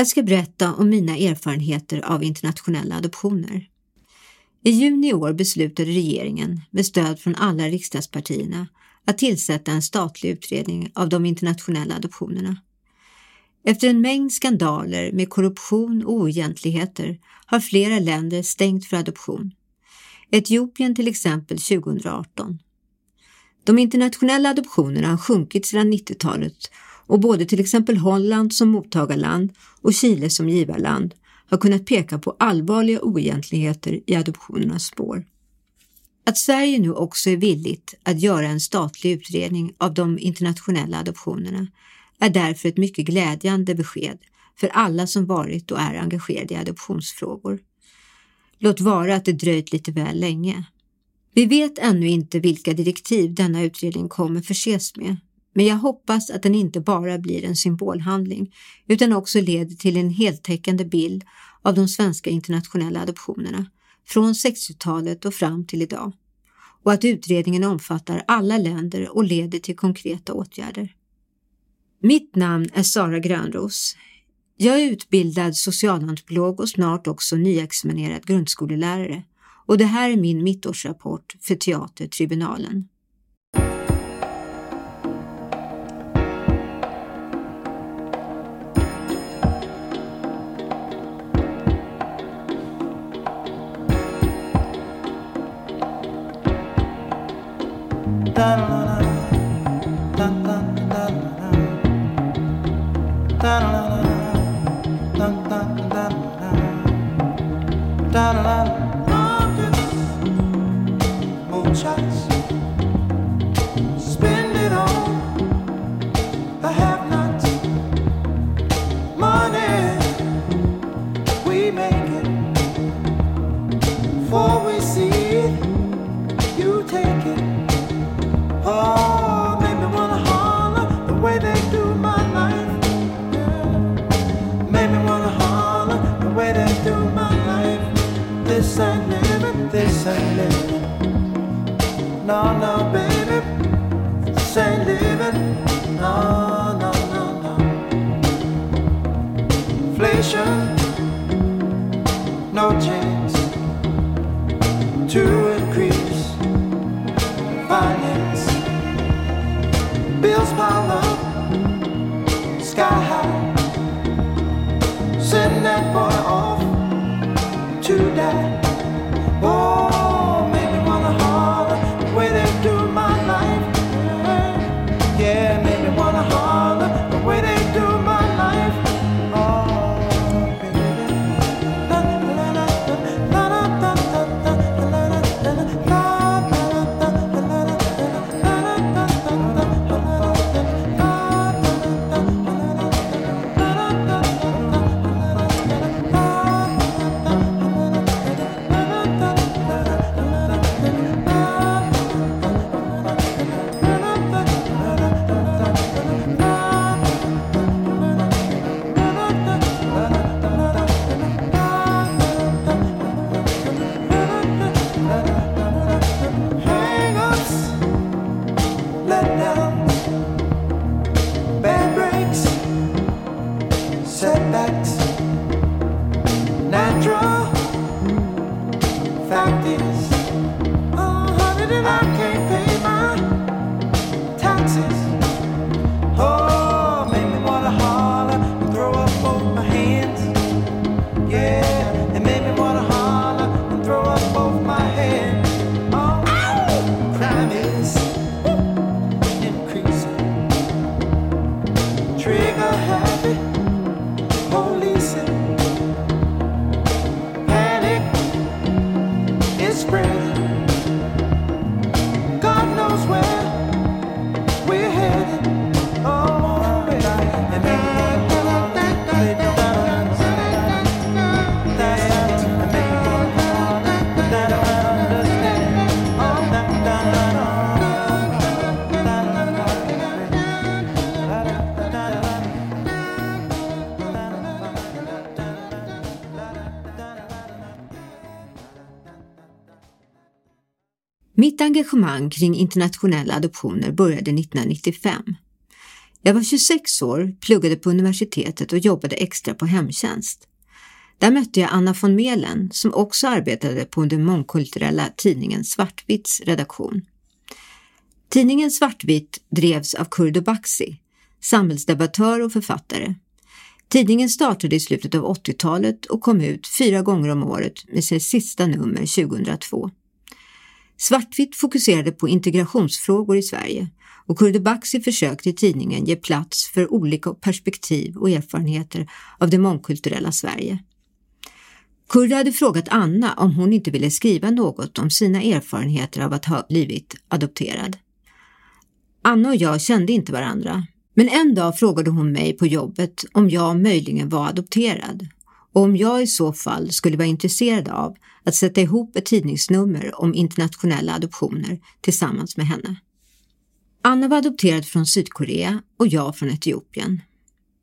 Jag ska berätta om mina erfarenheter av internationella adoptioner. I juni i år beslutade regeringen, med stöd från alla riksdagspartierna, att tillsätta en statlig utredning av de internationella adoptionerna. Efter en mängd skandaler med korruption och oegentligheter har flera länder stängt för adoption. Etiopien till exempel 2018. De internationella adoptionerna har sjunkit sedan 90-talet och både till exempel Holland som mottagarland och Chile som givarland har kunnat peka på allvarliga oegentligheter i adoptionernas spår. Att Sverige nu också är villigt att göra en statlig utredning av de internationella adoptionerna är därför ett mycket glädjande besked för alla som varit och är engagerade i adoptionsfrågor. Låt vara att det dröjt lite väl länge. Vi vet ännu inte vilka direktiv denna utredning kommer förses med, men jag hoppas att den inte bara blir en symbolhandling utan också leder till en heltäckande bild av de svenska internationella adoptionerna från 60-talet och fram till idag och att utredningen omfattar alla länder och leder till konkreta åtgärder. Mitt namn är Sara Grönros. Jag är utbildad socialantropolog och snart också nyexaminerad grundskolelärare och det här är min mittårsrapport för Teatertribunalen. tan Mitt engagemang kring internationella adoptioner började 1995. Jag var 26 år, pluggade på universitetet och jobbade extra på hemtjänst. Där mötte jag Anna von Melen som också arbetade på den mångkulturella tidningen Svartvitts redaktion. Tidningen Svartvitt drevs av Kurdo Baxi, samhällsdebattör och författare. Tidningen startade i slutet av 80-talet och kom ut fyra gånger om året med sitt sista nummer 2002. Svartvitt fokuserade på integrationsfrågor i Sverige och Kurdebaxi försökte i tidningen ge plats för olika perspektiv och erfarenheter av det mångkulturella Sverige. Kurre hade frågat Anna om hon inte ville skriva något om sina erfarenheter av att ha blivit adopterad. Anna och jag kände inte varandra, men en dag frågade hon mig på jobbet om jag möjligen var adopterad och om jag i så fall skulle vara intresserad av att sätta ihop ett tidningsnummer om internationella adoptioner tillsammans med henne. Anna var adopterad från Sydkorea och jag från Etiopien.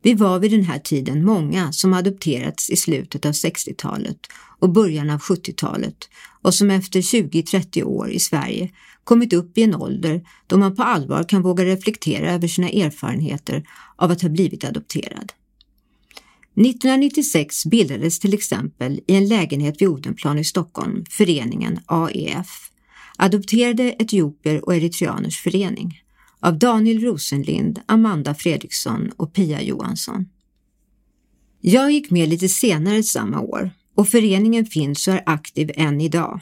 Vi var vid den här tiden många som adopterats i slutet av 60-talet och början av 70-talet och som efter 20-30 år i Sverige kommit upp i en ålder då man på allvar kan våga reflektera över sina erfarenheter av att ha blivit adopterad. 1996 bildades till exempel i en lägenhet vid Odenplan i Stockholm föreningen AEF, Adopterade etiopier och eritreaners förening av Daniel Rosenlind, Amanda Fredriksson och Pia Johansson. Jag gick med lite senare samma år och föreningen finns och är aktiv än idag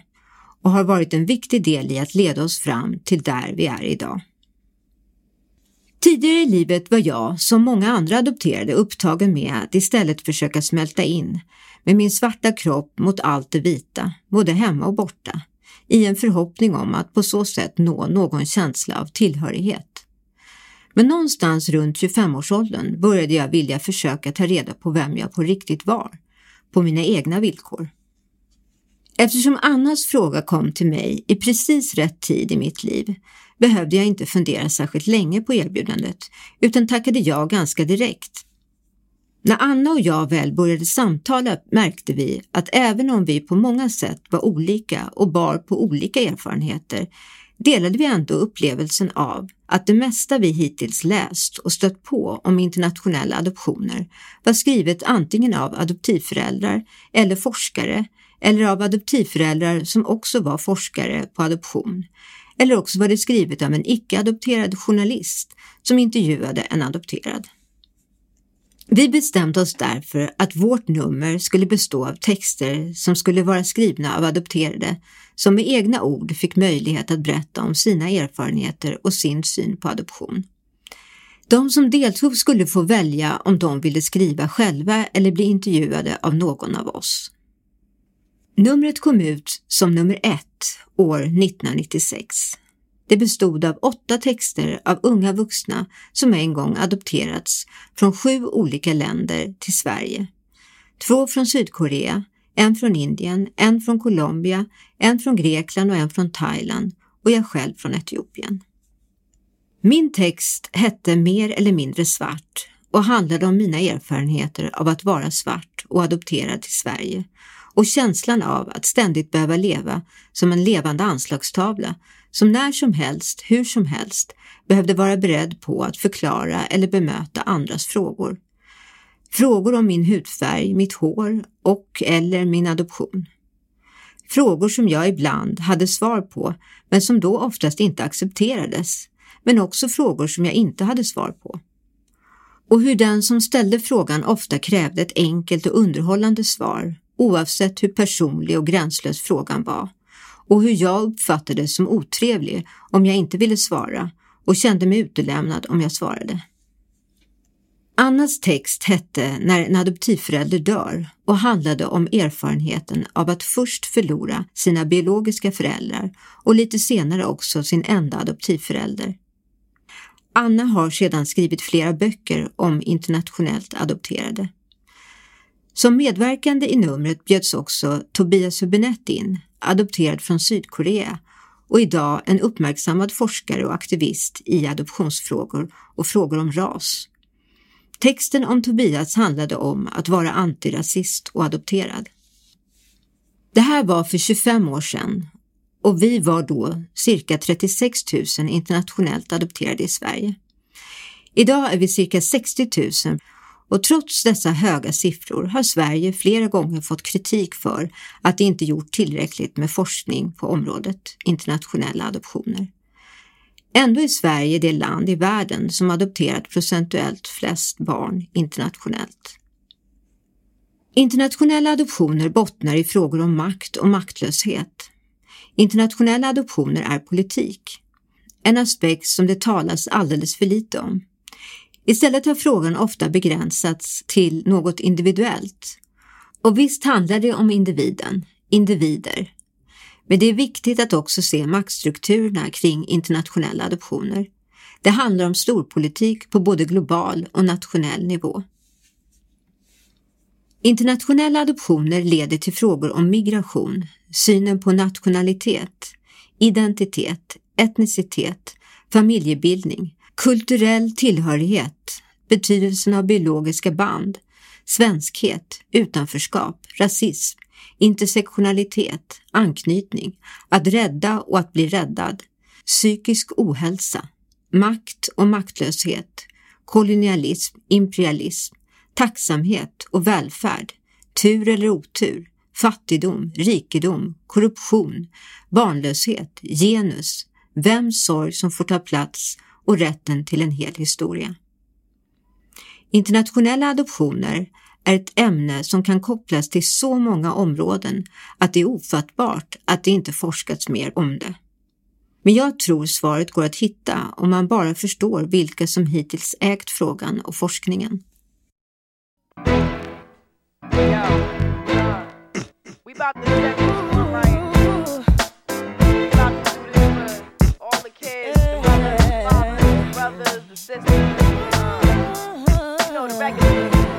och har varit en viktig del i att leda oss fram till där vi är idag. Tidigare i livet var jag, som många andra adopterade, upptagen med att istället försöka smälta in med min svarta kropp mot allt det vita, både hemma och borta, i en förhoppning om att på så sätt nå någon känsla av tillhörighet. Men någonstans runt 25-årsåldern började jag vilja försöka ta reda på vem jag på riktigt var, på mina egna villkor. Eftersom Annas fråga kom till mig i precis rätt tid i mitt liv behövde jag inte fundera särskilt länge på erbjudandet utan tackade ja ganska direkt. När Anna och jag väl började samtala märkte vi att även om vi på många sätt var olika och bar på olika erfarenheter delade vi ändå upplevelsen av att det mesta vi hittills läst och stött på om internationella adoptioner var skrivet antingen av adoptivföräldrar eller forskare eller av adoptivföräldrar som också var forskare på adoption. Eller också var det skrivet av en icke-adopterad journalist som intervjuade en adopterad. Vi bestämde oss därför att vårt nummer skulle bestå av texter som skulle vara skrivna av adopterade som med egna ord fick möjlighet att berätta om sina erfarenheter och sin syn på adoption. De som deltog skulle få välja om de ville skriva själva eller bli intervjuade av någon av oss. Numret kom ut som nummer ett år 1996. Det bestod av åtta texter av unga vuxna som en gång adopterats från sju olika länder till Sverige. Två från Sydkorea, en från Indien, en från Colombia, en från Grekland och en från Thailand och jag själv från Etiopien. Min text hette Mer eller mindre svart och handlade om mina erfarenheter av att vara svart och adopterad till Sverige och känslan av att ständigt behöva leva som en levande anslagstavla som när som helst, hur som helst, behövde vara beredd på att förklara eller bemöta andras frågor. Frågor om min hudfärg, mitt hår och eller min adoption. Frågor som jag ibland hade svar på men som då oftast inte accepterades, men också frågor som jag inte hade svar på. Och hur den som ställde frågan ofta krävde ett enkelt och underhållande svar oavsett hur personlig och gränslös frågan var och hur jag uppfattades som otrevlig om jag inte ville svara och kände mig utelämnad om jag svarade. Annas text hette När en adoptivförälder dör och handlade om erfarenheten av att först förlora sina biologiska föräldrar och lite senare också sin enda adoptivförälder. Anna har sedan skrivit flera böcker om internationellt adopterade. Som medverkande i numret bjöds också Tobias Hübinette in, adopterad från Sydkorea och idag en uppmärksammad forskare och aktivist i adoptionsfrågor och frågor om ras. Texten om Tobias handlade om att vara antirasist och adopterad. Det här var för 25 år sedan och vi var då cirka 36 000 internationellt adopterade i Sverige. Idag är vi cirka 60 000 och trots dessa höga siffror har Sverige flera gånger fått kritik för att det inte gjort tillräckligt med forskning på området internationella adoptioner. Ändå är Sverige det land i världen som adopterat procentuellt flest barn internationellt. Internationella adoptioner bottnar i frågor om makt och maktlöshet. Internationella adoptioner är politik, en aspekt som det talas alldeles för lite om. Istället har frågan ofta begränsats till något individuellt. Och visst handlar det om individen, individer. Men det är viktigt att också se maktstrukturerna kring internationella adoptioner. Det handlar om storpolitik på både global och nationell nivå. Internationella adoptioner leder till frågor om migration, synen på nationalitet, identitet, etnicitet, familjebildning, kulturell tillhörighet, betydelsen av biologiska band, svenskhet, utanförskap, rasism, intersektionalitet, anknytning, att rädda och att bli räddad, psykisk ohälsa, makt och maktlöshet, kolonialism, imperialism, tacksamhet och välfärd, tur eller otur, fattigdom, rikedom, korruption, barnlöshet, genus, vems sorg som får ta plats och rätten till en hel historia. Internationella adoptioner är ett ämne som kan kopplas till så många områden att det är ofattbart att det inte forskats mer om det. Men jag tror svaret går att hitta om man bara förstår vilka som hittills ägt frågan och forskningen. the system. Uh, you know the record.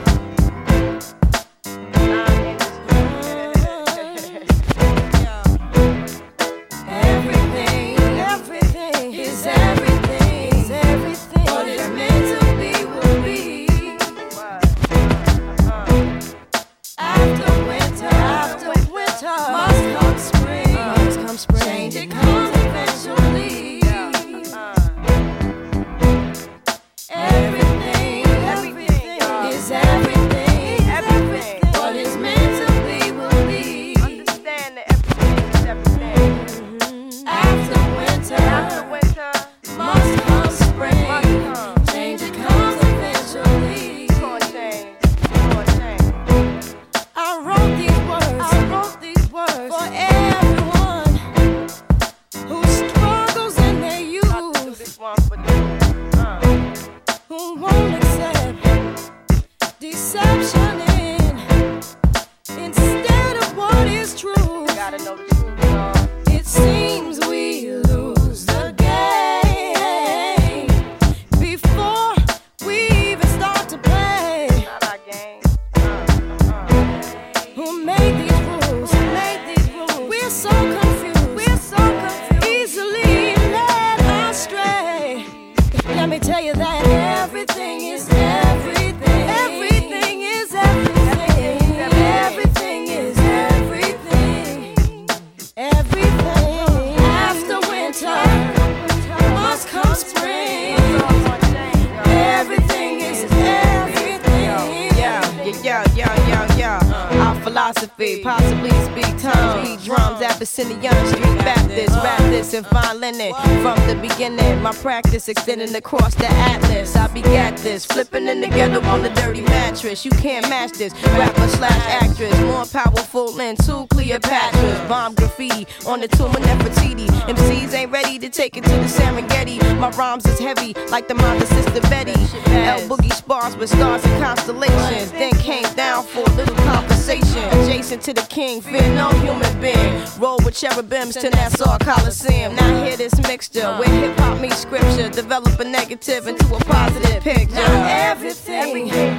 back practice extending across the atlas. I begat this, flipping in together on the dirty mattress. You can't match this, rapper slash actress, more powerful than two Cleopatras. Bomb graffiti on the tomb of Nefertiti. MCs ain't ready to take it to the Serengeti. My rhymes is heavy like the mind of Sister Betty. L Boogie spars with stars and constellations. Then came down for a little conversation. Adjacent to the king, fear no human being. Roll with cherubims to Nassau Coliseum. Now hear this mixture where hip hop meets scripture. Develop a negative into a positive picture. Now everything, everything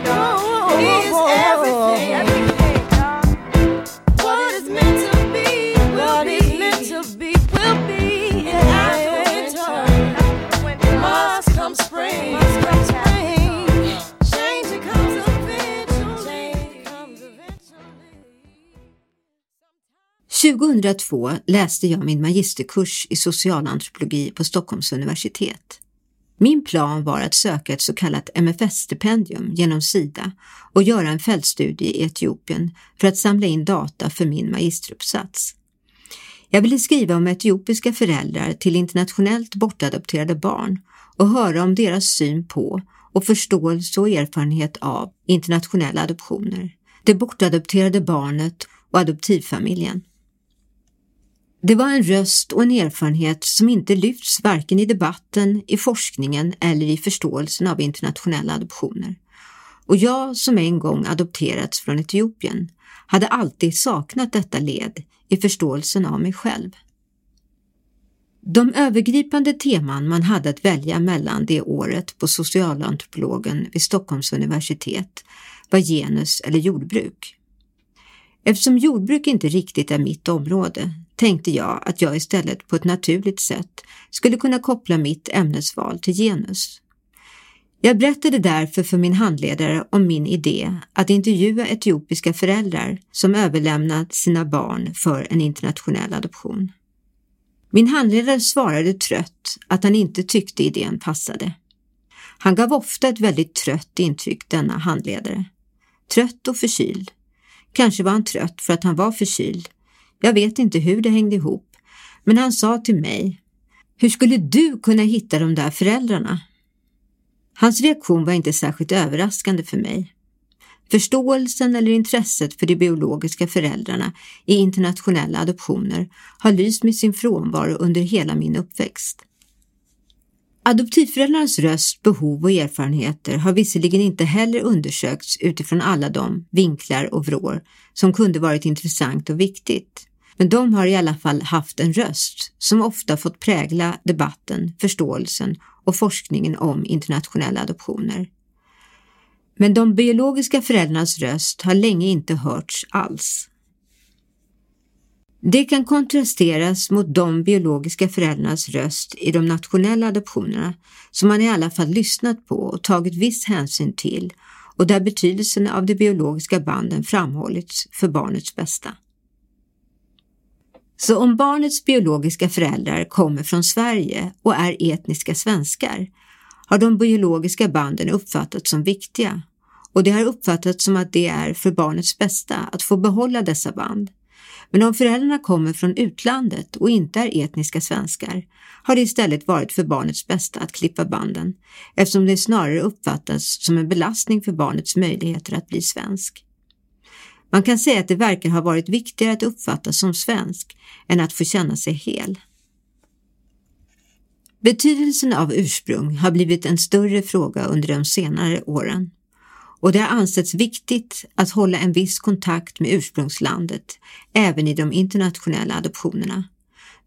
is everything. everything 2002 läste jag min magisterkurs i socialantropologi på Stockholms universitet. Min plan var att söka ett så kallat MFS-stipendium genom Sida och göra en fältstudie i Etiopien för att samla in data för min magisteruppsats. Jag ville skriva om etiopiska föräldrar till internationellt bortadopterade barn och höra om deras syn på och förståelse och erfarenhet av internationella adoptioner, det bortadopterade barnet och adoptivfamiljen. Det var en röst och en erfarenhet som inte lyfts varken i debatten, i forskningen eller i förståelsen av internationella adoptioner. Och jag som en gång adopterats från Etiopien hade alltid saknat detta led i förståelsen av mig själv. De övergripande teman man hade att välja mellan det året på socialantropologen vid Stockholms universitet var genus eller jordbruk. Eftersom jordbruk inte riktigt är mitt område tänkte jag att jag istället på ett naturligt sätt skulle kunna koppla mitt ämnesval till genus. Jag berättade därför för min handledare om min idé att intervjua etiopiska föräldrar som överlämnat sina barn för en internationell adoption. Min handledare svarade trött att han inte tyckte idén passade. Han gav ofta ett väldigt trött intryck, denna handledare. Trött och förkyld. Kanske var han trött för att han var förkyld. Jag vet inte hur det hängde ihop, men han sa till mig, hur skulle du kunna hitta de där föräldrarna? Hans reaktion var inte särskilt överraskande för mig. Förståelsen eller intresset för de biologiska föräldrarna i internationella adoptioner har lyst med sin frånvaro under hela min uppväxt. Adoptivföräldrarnas röst, behov och erfarenheter har visserligen inte heller undersökts utifrån alla de vinklar och vrår som kunde varit intressant och viktigt. Men de har i alla fall haft en röst som ofta fått prägla debatten, förståelsen och forskningen om internationella adoptioner. Men de biologiska föräldrarnas röst har länge inte hörts alls. Det kan kontrasteras mot de biologiska föräldrarnas röst i de nationella adoptionerna som man i alla fall lyssnat på och tagit viss hänsyn till och där betydelsen av de biologiska banden framhållits för barnets bästa. Så om barnets biologiska föräldrar kommer från Sverige och är etniska svenskar har de biologiska banden uppfattats som viktiga och det har uppfattats som att det är för barnets bästa att få behålla dessa band. Men om föräldrarna kommer från utlandet och inte är etniska svenskar har det istället varit för barnets bästa att klippa banden eftersom det snarare uppfattas som en belastning för barnets möjligheter att bli svensk. Man kan säga att det verkar ha varit viktigare att uppfattas som svensk än att få känna sig hel. Betydelsen av ursprung har blivit en större fråga under de senare åren och det har ansetts viktigt att hålla en viss kontakt med ursprungslandet även i de internationella adoptionerna.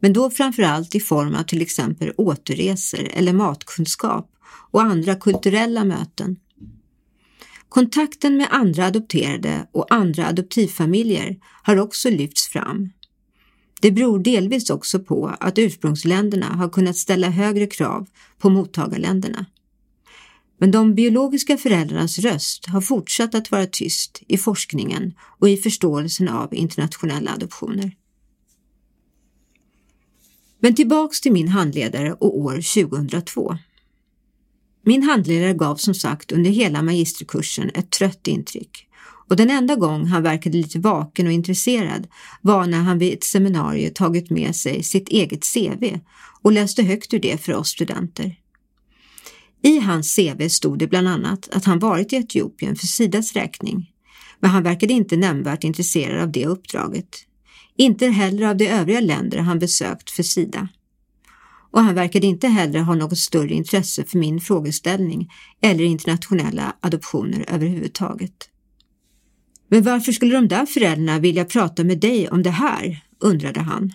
Men då framför allt i form av till exempel återresor eller matkunskap och andra kulturella möten. Kontakten med andra adopterade och andra adoptivfamiljer har också lyfts fram. Det beror delvis också på att ursprungsländerna har kunnat ställa högre krav på mottagarländerna. Men de biologiska föräldrarnas röst har fortsatt att vara tyst i forskningen och i förståelsen av internationella adoptioner. Men tillbaks till min handledare och år 2002. Min handledare gav som sagt under hela magisterkursen ett trött intryck och den enda gång han verkade lite vaken och intresserad var när han vid ett seminarium tagit med sig sitt eget CV och läste högt ur det för oss studenter. I hans CV stod det bland annat att han varit i Etiopien för Sidas räkning, men han verkade inte nämnvärt intresserad av det uppdraget. Inte heller av de övriga länder han besökt för Sida och han verkade inte heller ha något större intresse för min frågeställning eller internationella adoptioner överhuvudtaget. Men varför skulle de där föräldrarna vilja prata med dig om det här? undrade han.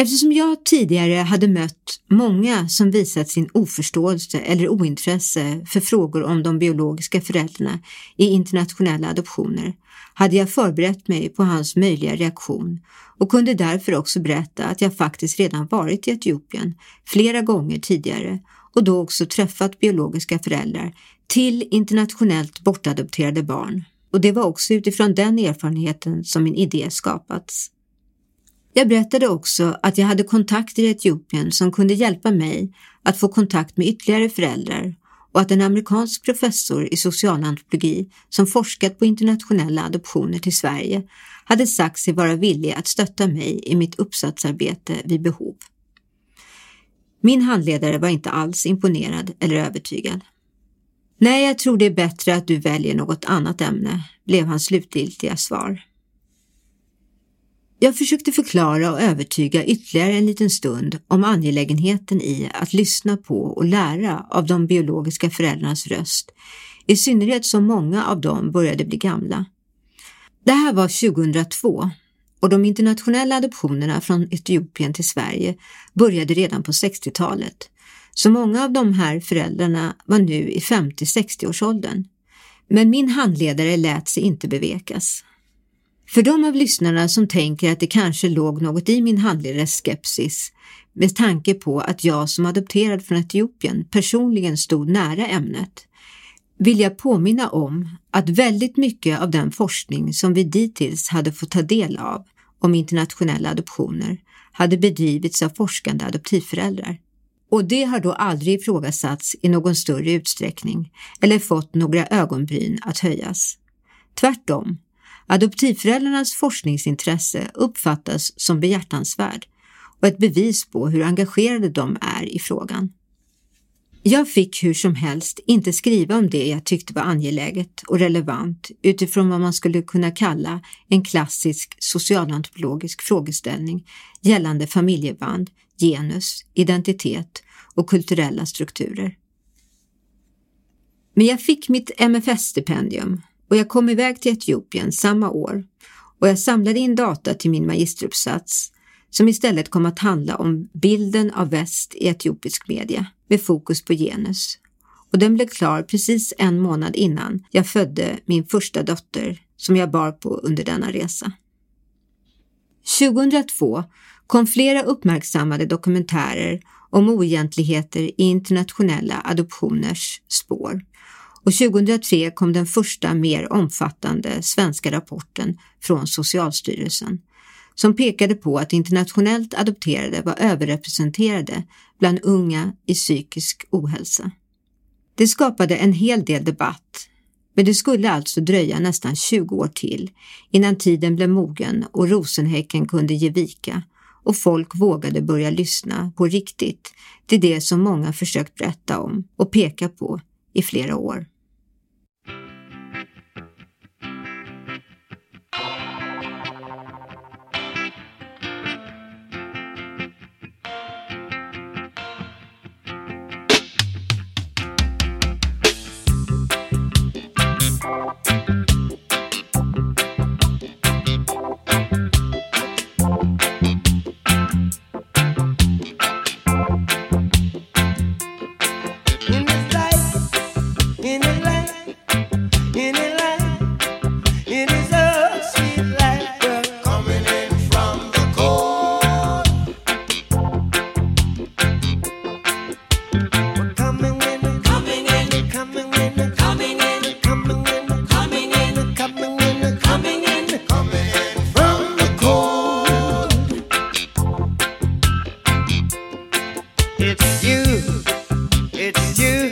Eftersom jag tidigare hade mött många som visat sin oförståelse eller ointresse för frågor om de biologiska föräldrarna i internationella adoptioner hade jag förberett mig på hans möjliga reaktion och kunde därför också berätta att jag faktiskt redan varit i Etiopien flera gånger tidigare och då också träffat biologiska föräldrar till internationellt bortadopterade barn. Och det var också utifrån den erfarenheten som min idé skapats. Jag berättade också att jag hade kontakter i Etiopien som kunde hjälpa mig att få kontakt med ytterligare föräldrar och att en amerikansk professor i socialantropologi som forskat på internationella adoptioner till Sverige hade sagt sig vara villig att stötta mig i mitt uppsatsarbete vid behov. Min handledare var inte alls imponerad eller övertygad. Nej, jag tror det är bättre att du väljer något annat ämne, blev hans slutgiltiga svar. Jag försökte förklara och övertyga ytterligare en liten stund om angelägenheten i att lyssna på och lära av de biologiska föräldrarnas röst, i synnerhet som många av dem började bli gamla. Det här var 2002 och de internationella adoptionerna från Etiopien till Sverige började redan på 60-talet, så många av de här föräldrarna var nu i 50-60 årsåldern. Men min handledare lät sig inte bevekas. För de av lyssnarna som tänker att det kanske låg något i min handledares skepsis med tanke på att jag som adopterad från Etiopien personligen stod nära ämnet vill jag påminna om att väldigt mycket av den forskning som vi dittills hade fått ta del av om internationella adoptioner hade bedrivits av forskande adoptivföräldrar. Och det har då aldrig ifrågasatts i någon större utsträckning eller fått några ögonbryn att höjas. Tvärtom Adoptivföräldrarnas forskningsintresse uppfattas som behjärtansvärd och ett bevis på hur engagerade de är i frågan. Jag fick hur som helst inte skriva om det jag tyckte var angeläget och relevant utifrån vad man skulle kunna kalla en klassisk socialantropologisk frågeställning gällande familjeband, genus, identitet och kulturella strukturer. Men jag fick mitt MFS-stipendium och jag kom iväg till Etiopien samma år och jag samlade in data till min magisteruppsats som istället kom att handla om bilden av väst i etiopisk media med fokus på genus. Och den blev klar precis en månad innan jag födde min första dotter som jag bar på under denna resa. 2002 kom flera uppmärksammade dokumentärer om oegentligheter i internationella adoptioners spår och 2003 kom den första mer omfattande svenska rapporten från Socialstyrelsen som pekade på att internationellt adopterade var överrepresenterade bland unga i psykisk ohälsa. Det skapade en hel del debatt, men det skulle alltså dröja nästan 20 år till innan tiden blev mogen och rosenhäcken kunde ge vika och folk vågade börja lyssna på riktigt till det som många försökt berätta om och peka på i flera år. It's you. It's you.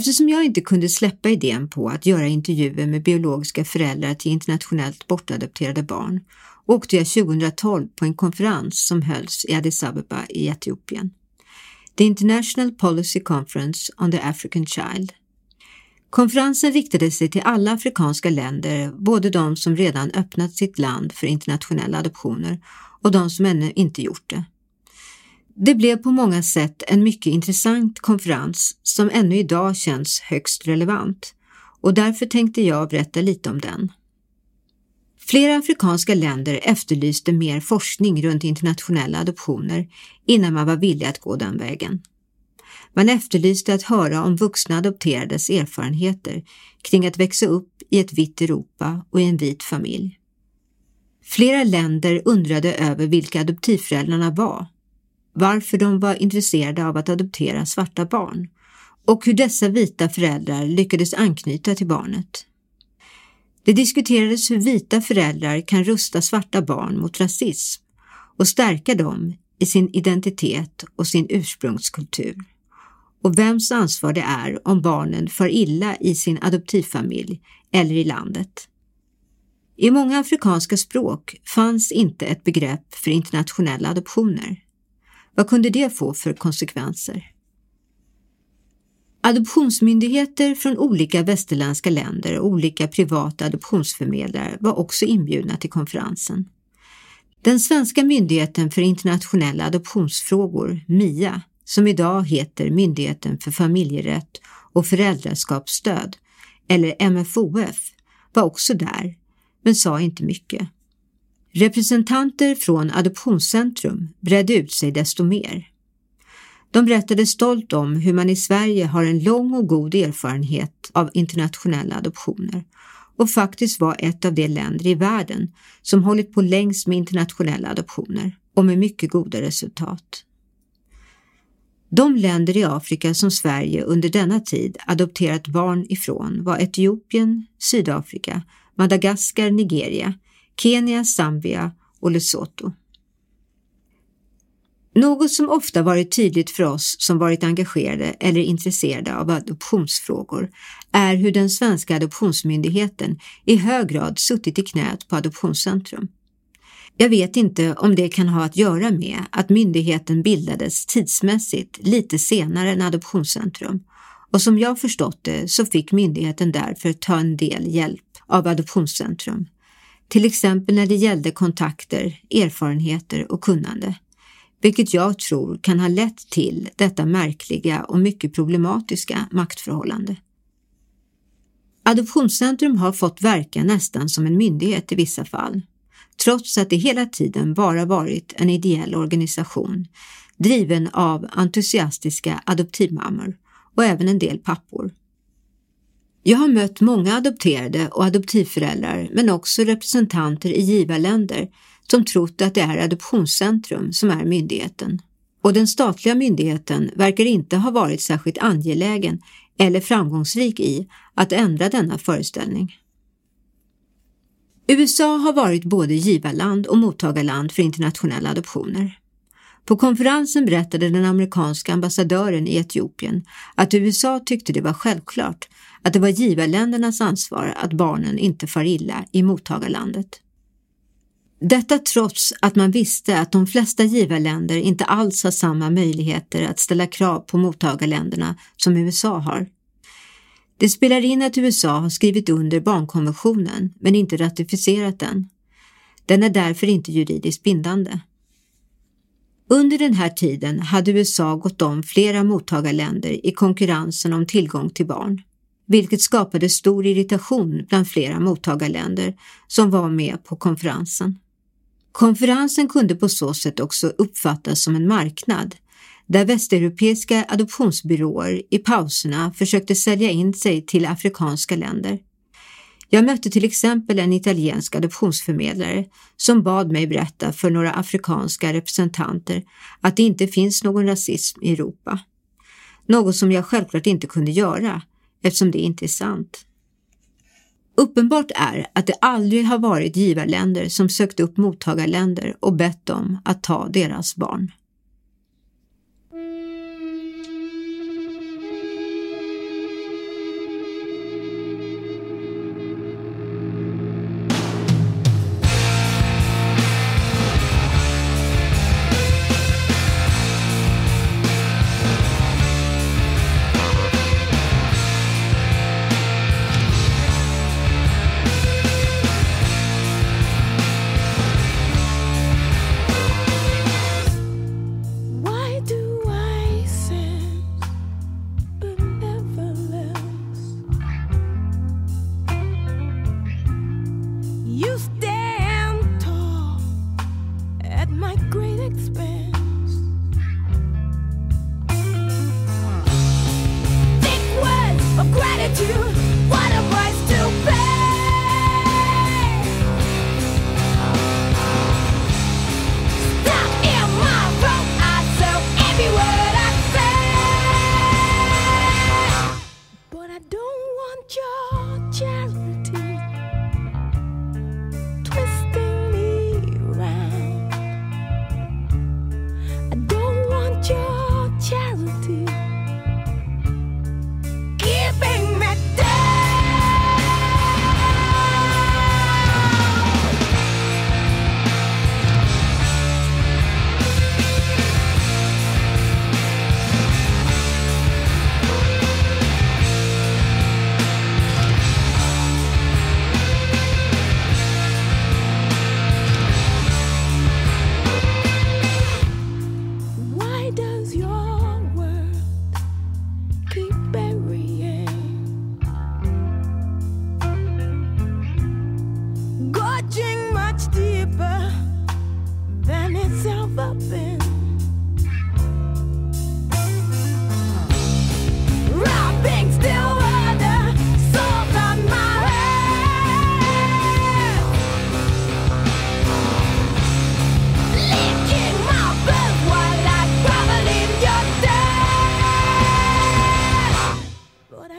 Eftersom jag inte kunde släppa idén på att göra intervjuer med biologiska föräldrar till internationellt bortadopterade barn åkte jag 2012 på en konferens som hölls i Addis Abeba i Etiopien. The International Policy Conference on the African Child. Konferensen riktade sig till alla afrikanska länder, både de som redan öppnat sitt land för internationella adoptioner och de som ännu inte gjort det. Det blev på många sätt en mycket intressant konferens som ännu idag känns högst relevant och därför tänkte jag berätta lite om den. Flera afrikanska länder efterlyste mer forskning runt internationella adoptioner innan man var villig att gå den vägen. Man efterlyste att höra om vuxna adopterades erfarenheter kring att växa upp i ett vitt Europa och i en vit familj. Flera länder undrade över vilka adoptivföräldrarna var varför de var intresserade av att adoptera svarta barn och hur dessa vita föräldrar lyckades anknyta till barnet. Det diskuterades hur vita föräldrar kan rusta svarta barn mot rasism och stärka dem i sin identitet och sin ursprungskultur och vems ansvar det är om barnen far illa i sin adoptivfamilj eller i landet. I många afrikanska språk fanns inte ett begrepp för internationella adoptioner. Vad kunde det få för konsekvenser? Adoptionsmyndigheter från olika västerländska länder och olika privata adoptionsförmedlare var också inbjudna till konferensen. Den svenska myndigheten för internationella adoptionsfrågor, MIA, som idag heter Myndigheten för familjerätt och föräldraskapsstöd, eller MFOF, var också där, men sa inte mycket. Representanter från Adoptionscentrum bredde ut sig desto mer. De berättade stolt om hur man i Sverige har en lång och god erfarenhet av internationella adoptioner och faktiskt var ett av de länder i världen som hållit på längst med internationella adoptioner och med mycket goda resultat. De länder i Afrika som Sverige under denna tid adopterat barn ifrån var Etiopien, Sydafrika, Madagaskar, Nigeria, Kenya, Zambia och Lesotho. Något som ofta varit tydligt för oss som varit engagerade eller intresserade av adoptionsfrågor är hur den svenska adoptionsmyndigheten i hög grad suttit i knät på Adoptionscentrum. Jag vet inte om det kan ha att göra med att myndigheten bildades tidsmässigt lite senare än Adoptionscentrum och som jag förstått det så fick myndigheten därför ta en del hjälp av Adoptionscentrum till exempel när det gällde kontakter, erfarenheter och kunnande, vilket jag tror kan ha lett till detta märkliga och mycket problematiska maktförhållande. Adoptionscentrum har fått verka nästan som en myndighet i vissa fall, trots att det hela tiden bara varit en ideell organisation driven av entusiastiska adoptivmammor och även en del pappor. Jag har mött många adopterade och adoptivföräldrar men också representanter i givarländer som trott att det är Adoptionscentrum som är myndigheten. Och den statliga myndigheten verkar inte ha varit särskilt angelägen eller framgångsrik i att ändra denna föreställning. USA har varit både givarland och mottagarland för internationella adoptioner. På konferensen berättade den amerikanska ambassadören i Etiopien att USA tyckte det var självklart att det var givarländernas ansvar att barnen inte far illa i mottagarlandet. Detta trots att man visste att de flesta givarländer inte alls har samma möjligheter att ställa krav på mottagarländerna som USA har. Det spelar in att USA har skrivit under barnkonventionen men inte ratificerat den. Den är därför inte juridiskt bindande. Under den här tiden hade USA gått om flera mottagarländer i konkurrensen om tillgång till barn, vilket skapade stor irritation bland flera mottagarländer som var med på konferensen. Konferensen kunde på så sätt också uppfattas som en marknad där västeuropeiska adoptionsbyråer i pauserna försökte sälja in sig till afrikanska länder. Jag mötte till exempel en italiensk adoptionsförmedlare som bad mig berätta för några afrikanska representanter att det inte finns någon rasism i Europa. Något som jag självklart inte kunde göra eftersom det inte är sant. Uppenbart är att det aldrig har varit givarländer som sökt upp mottagarländer och bett dem att ta deras barn.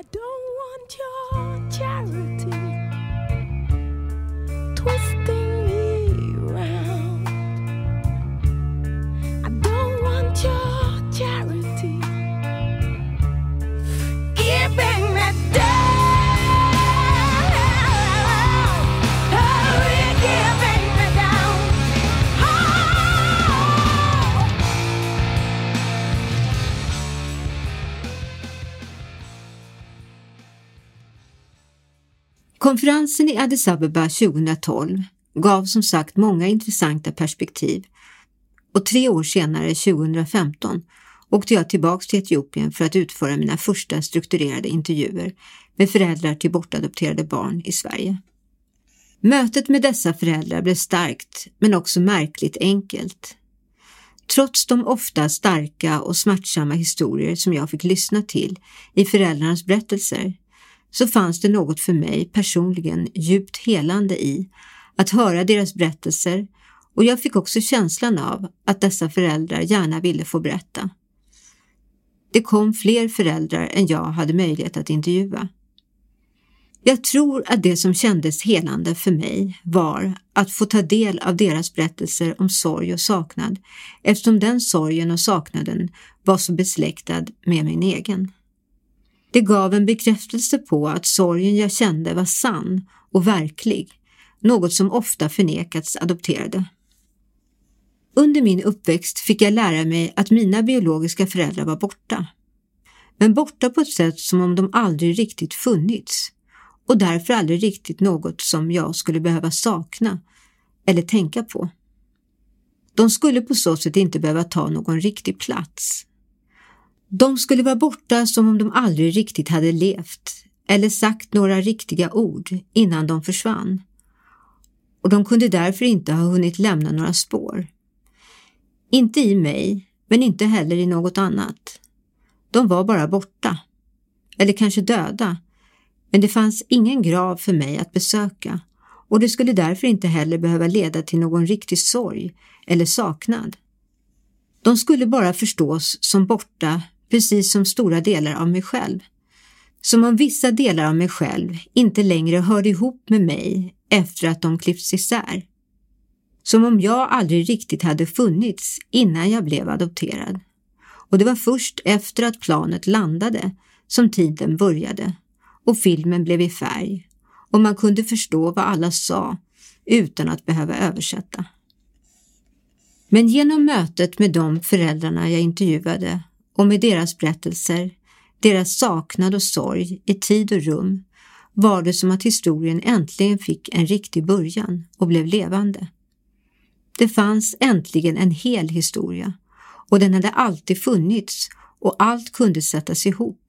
I don't want your Konferensen i Addis Abeba 2012 gav som sagt många intressanta perspektiv och tre år senare, 2015, åkte jag tillbaks till Etiopien för att utföra mina första strukturerade intervjuer med föräldrar till bortadopterade barn i Sverige. Mötet med dessa föräldrar blev starkt men också märkligt enkelt. Trots de ofta starka och smärtsamma historier som jag fick lyssna till i föräldrarnas berättelser så fanns det något för mig personligen djupt helande i att höra deras berättelser och jag fick också känslan av att dessa föräldrar gärna ville få berätta. Det kom fler föräldrar än jag hade möjlighet att intervjua. Jag tror att det som kändes helande för mig var att få ta del av deras berättelser om sorg och saknad eftersom den sorgen och saknaden var så besläktad med min egen. Det gav en bekräftelse på att sorgen jag kände var sann och verklig, något som ofta förnekats adopterade. Under min uppväxt fick jag lära mig att mina biologiska föräldrar var borta. Men borta på ett sätt som om de aldrig riktigt funnits och därför aldrig riktigt något som jag skulle behöva sakna eller tänka på. De skulle på så sätt inte behöva ta någon riktig plats. De skulle vara borta som om de aldrig riktigt hade levt eller sagt några riktiga ord innan de försvann. Och de kunde därför inte ha hunnit lämna några spår. Inte i mig, men inte heller i något annat. De var bara borta. Eller kanske döda. Men det fanns ingen grav för mig att besöka och det skulle därför inte heller behöva leda till någon riktig sorg eller saknad. De skulle bara förstås som borta, precis som stora delar av mig själv. Som om vissa delar av mig själv inte längre hörde ihop med mig efter att de klippts isär. Som om jag aldrig riktigt hade funnits innan jag blev adopterad. Och det var först efter att planet landade som tiden började och filmen blev i färg och man kunde förstå vad alla sa utan att behöva översätta. Men genom mötet med de föräldrarna jag intervjuade och med deras berättelser, deras saknad och sorg i tid och rum var det som att historien äntligen fick en riktig början och blev levande. Det fanns äntligen en hel historia och den hade alltid funnits och allt kunde sättas ihop,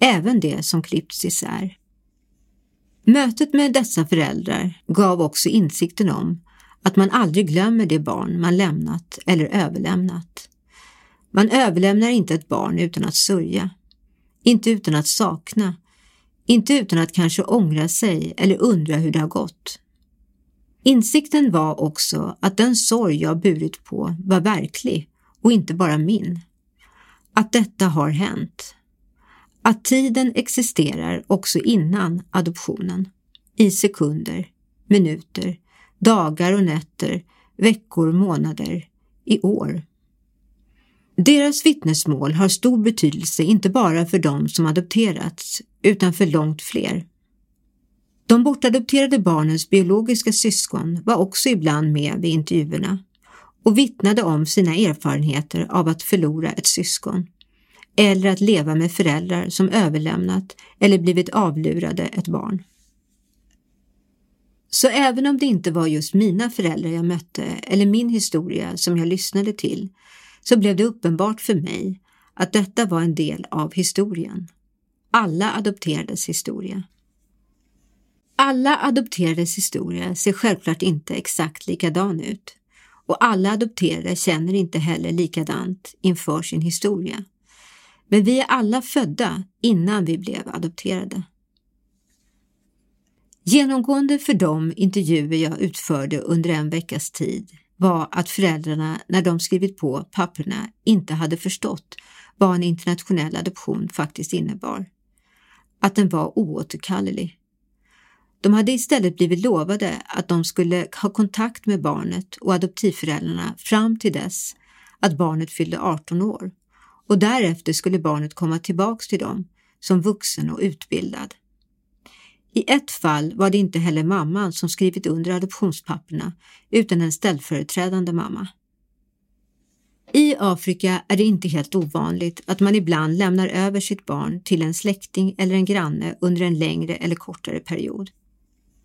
även det som klippts isär. Mötet med dessa föräldrar gav också insikten om att man aldrig glömmer det barn man lämnat eller överlämnat. Man överlämnar inte ett barn utan att sörja, inte utan att sakna, inte utan att kanske ångra sig eller undra hur det har gått. Insikten var också att den sorg jag burit på var verklig och inte bara min. Att detta har hänt. Att tiden existerar också innan adoptionen. I sekunder, minuter, dagar och nätter, veckor, månader, i år. Deras vittnesmål har stor betydelse inte bara för de som adopterats utan för långt fler. De bortadopterade barnens biologiska syskon var också ibland med vid intervjuerna och vittnade om sina erfarenheter av att förlora ett syskon eller att leva med föräldrar som överlämnat eller blivit avlurade ett barn. Så även om det inte var just mina föräldrar jag mötte eller min historia som jag lyssnade till så blev det uppenbart för mig att detta var en del av historien. Alla adopterades historia. Alla adopterades historia ser självklart inte exakt likadan ut och alla adopterade känner inte heller likadant inför sin historia. Men vi är alla födda innan vi blev adopterade. Genomgående för de intervjuer jag utförde under en veckas tid var att föräldrarna när de skrivit på papperna inte hade förstått vad en internationell adoption faktiskt innebar. Att den var oåterkallelig. De hade istället blivit lovade att de skulle ha kontakt med barnet och adoptivföräldrarna fram till dess att barnet fyllde 18 år och därefter skulle barnet komma tillbaks till dem som vuxen och utbildad. I ett fall var det inte heller mamman som skrivit under adoptionspapperna utan en ställföreträdande mamma. I Afrika är det inte helt ovanligt att man ibland lämnar över sitt barn till en släkting eller en granne under en längre eller kortare period.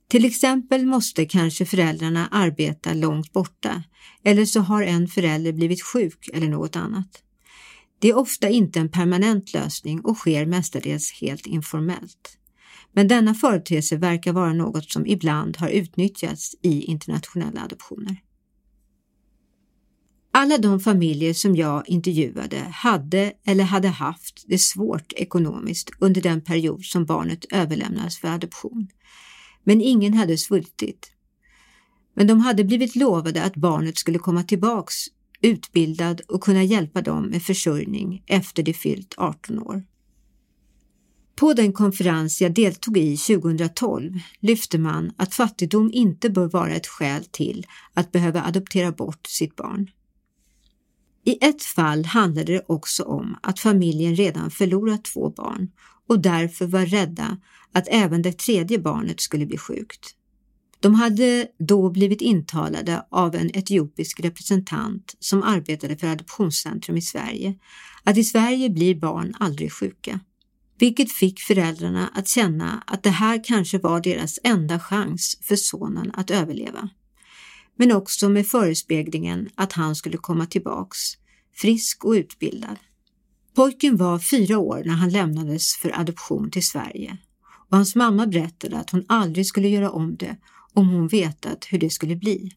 Till exempel måste kanske föräldrarna arbeta långt borta eller så har en förälder blivit sjuk eller något annat. Det är ofta inte en permanent lösning och sker mestadels helt informellt. Men denna företeelse verkar vara något som ibland har utnyttjats i internationella adoptioner. Alla de familjer som jag intervjuade hade eller hade haft det svårt ekonomiskt under den period som barnet överlämnades för adoption. Men ingen hade svultit. Men de hade blivit lovade att barnet skulle komma tillbaks utbildad och kunna hjälpa dem med försörjning efter de fyllt 18 år. På den konferens jag deltog i 2012 lyfte man att fattigdom inte bör vara ett skäl till att behöva adoptera bort sitt barn. I ett fall handlade det också om att familjen redan förlorat två barn och därför var rädda att även det tredje barnet skulle bli sjukt. De hade då blivit intalade av en etiopisk representant som arbetade för Adoptionscentrum i Sverige att i Sverige blir barn aldrig sjuka. Vilket fick föräldrarna att känna att det här kanske var deras enda chans för sonen att överleva. Men också med förespeglingen att han skulle komma tillbaks, frisk och utbildad. Pojken var fyra år när han lämnades för adoption till Sverige och hans mamma berättade att hon aldrig skulle göra om det om hon vetat hur det skulle bli.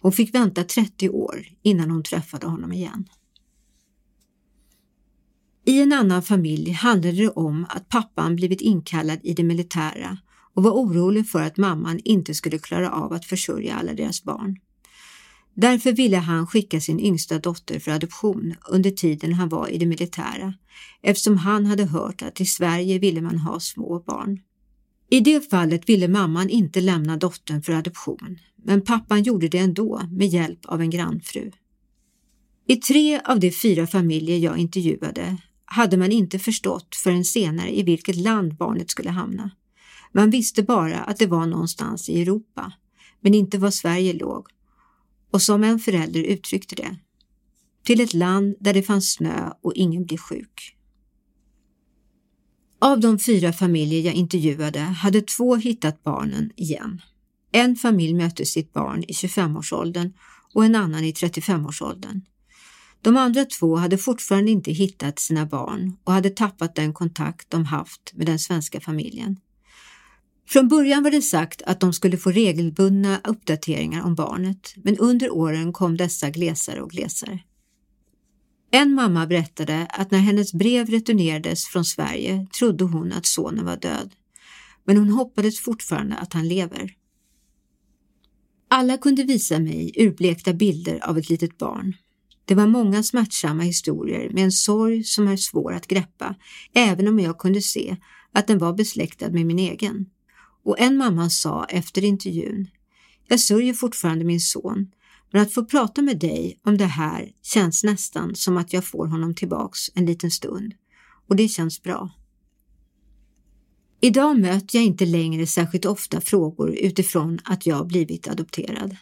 Hon fick vänta 30 år innan hon träffade honom igen. I en annan familj handlade det om att pappan blivit inkallad i det militära och var orolig för att mamman inte skulle klara av att försörja alla deras barn. Därför ville han skicka sin yngsta dotter för adoption under tiden han var i det militära eftersom han hade hört att i Sverige ville man ha små barn. I det fallet ville mamman inte lämna dottern för adoption, men pappan gjorde det ändå med hjälp av en grannfru. I tre av de fyra familjer jag intervjuade hade man inte förstått förrän senare i vilket land barnet skulle hamna. Man visste bara att det var någonstans i Europa, men inte var Sverige låg. Och som en förälder uttryckte det, till ett land där det fanns snö och ingen blir sjuk. Av de fyra familjer jag intervjuade hade två hittat barnen igen. En familj mötte sitt barn i 25-årsåldern och en annan i 35-årsåldern. De andra två hade fortfarande inte hittat sina barn och hade tappat den kontakt de haft med den svenska familjen. Från början var det sagt att de skulle få regelbundna uppdateringar om barnet, men under åren kom dessa glesare och glesare. En mamma berättade att när hennes brev returnerades från Sverige trodde hon att sonen var död, men hon hoppades fortfarande att han lever. Alla kunde visa mig urblekta bilder av ett litet barn. Det var många smärtsamma historier med en sorg som är svår att greppa, även om jag kunde se att den var besläktad med min egen. Och en mamma sa efter intervjun, jag sörjer fortfarande min son, men att få prata med dig om det här känns nästan som att jag får honom tillbaks en liten stund och det känns bra. Idag möter jag inte längre särskilt ofta frågor utifrån att jag blivit adopterad.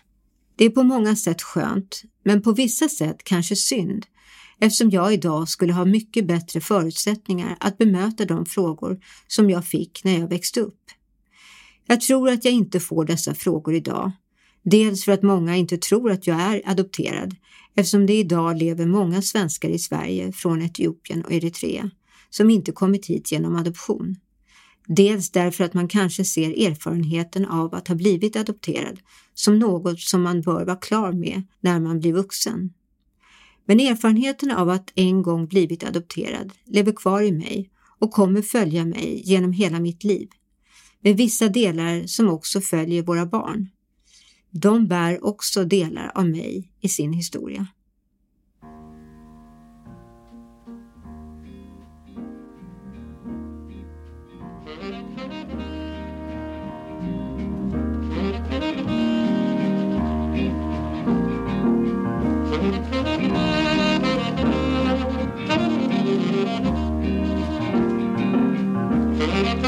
Det är på många sätt skönt, men på vissa sätt kanske synd eftersom jag idag skulle ha mycket bättre förutsättningar att bemöta de frågor som jag fick när jag växte upp. Jag tror att jag inte får dessa frågor idag Dels för att många inte tror att jag är adopterad eftersom det idag lever många svenskar i Sverige från Etiopien och Eritrea som inte kommit hit genom adoption. Dels därför att man kanske ser erfarenheten av att ha blivit adopterad som något som man bör vara klar med när man blir vuxen. Men erfarenheten av att en gång blivit adopterad lever kvar i mig och kommer följa mig genom hela mitt liv. Med vissa delar som också följer våra barn. De bär också delar av mig i sin historia.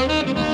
Müzik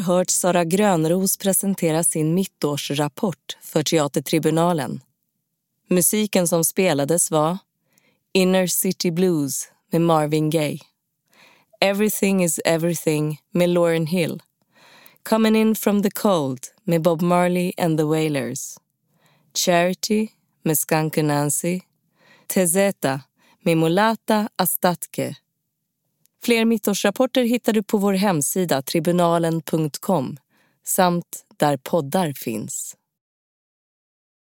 hört Sara Grönros presentera sin mittårsrapport för Teatertribunalen. Musiken som spelades var Inner City Blues med Marvin Gaye. Everything is everything med Lauryn Hill. Coming in from the cold med Bob Marley and the Wailers. Charity med Skunk Nancy. Tezeta med Mulata Astatke. Fler mittårsrapporter hittar du på vår hemsida tribunalen.com samt där poddar finns.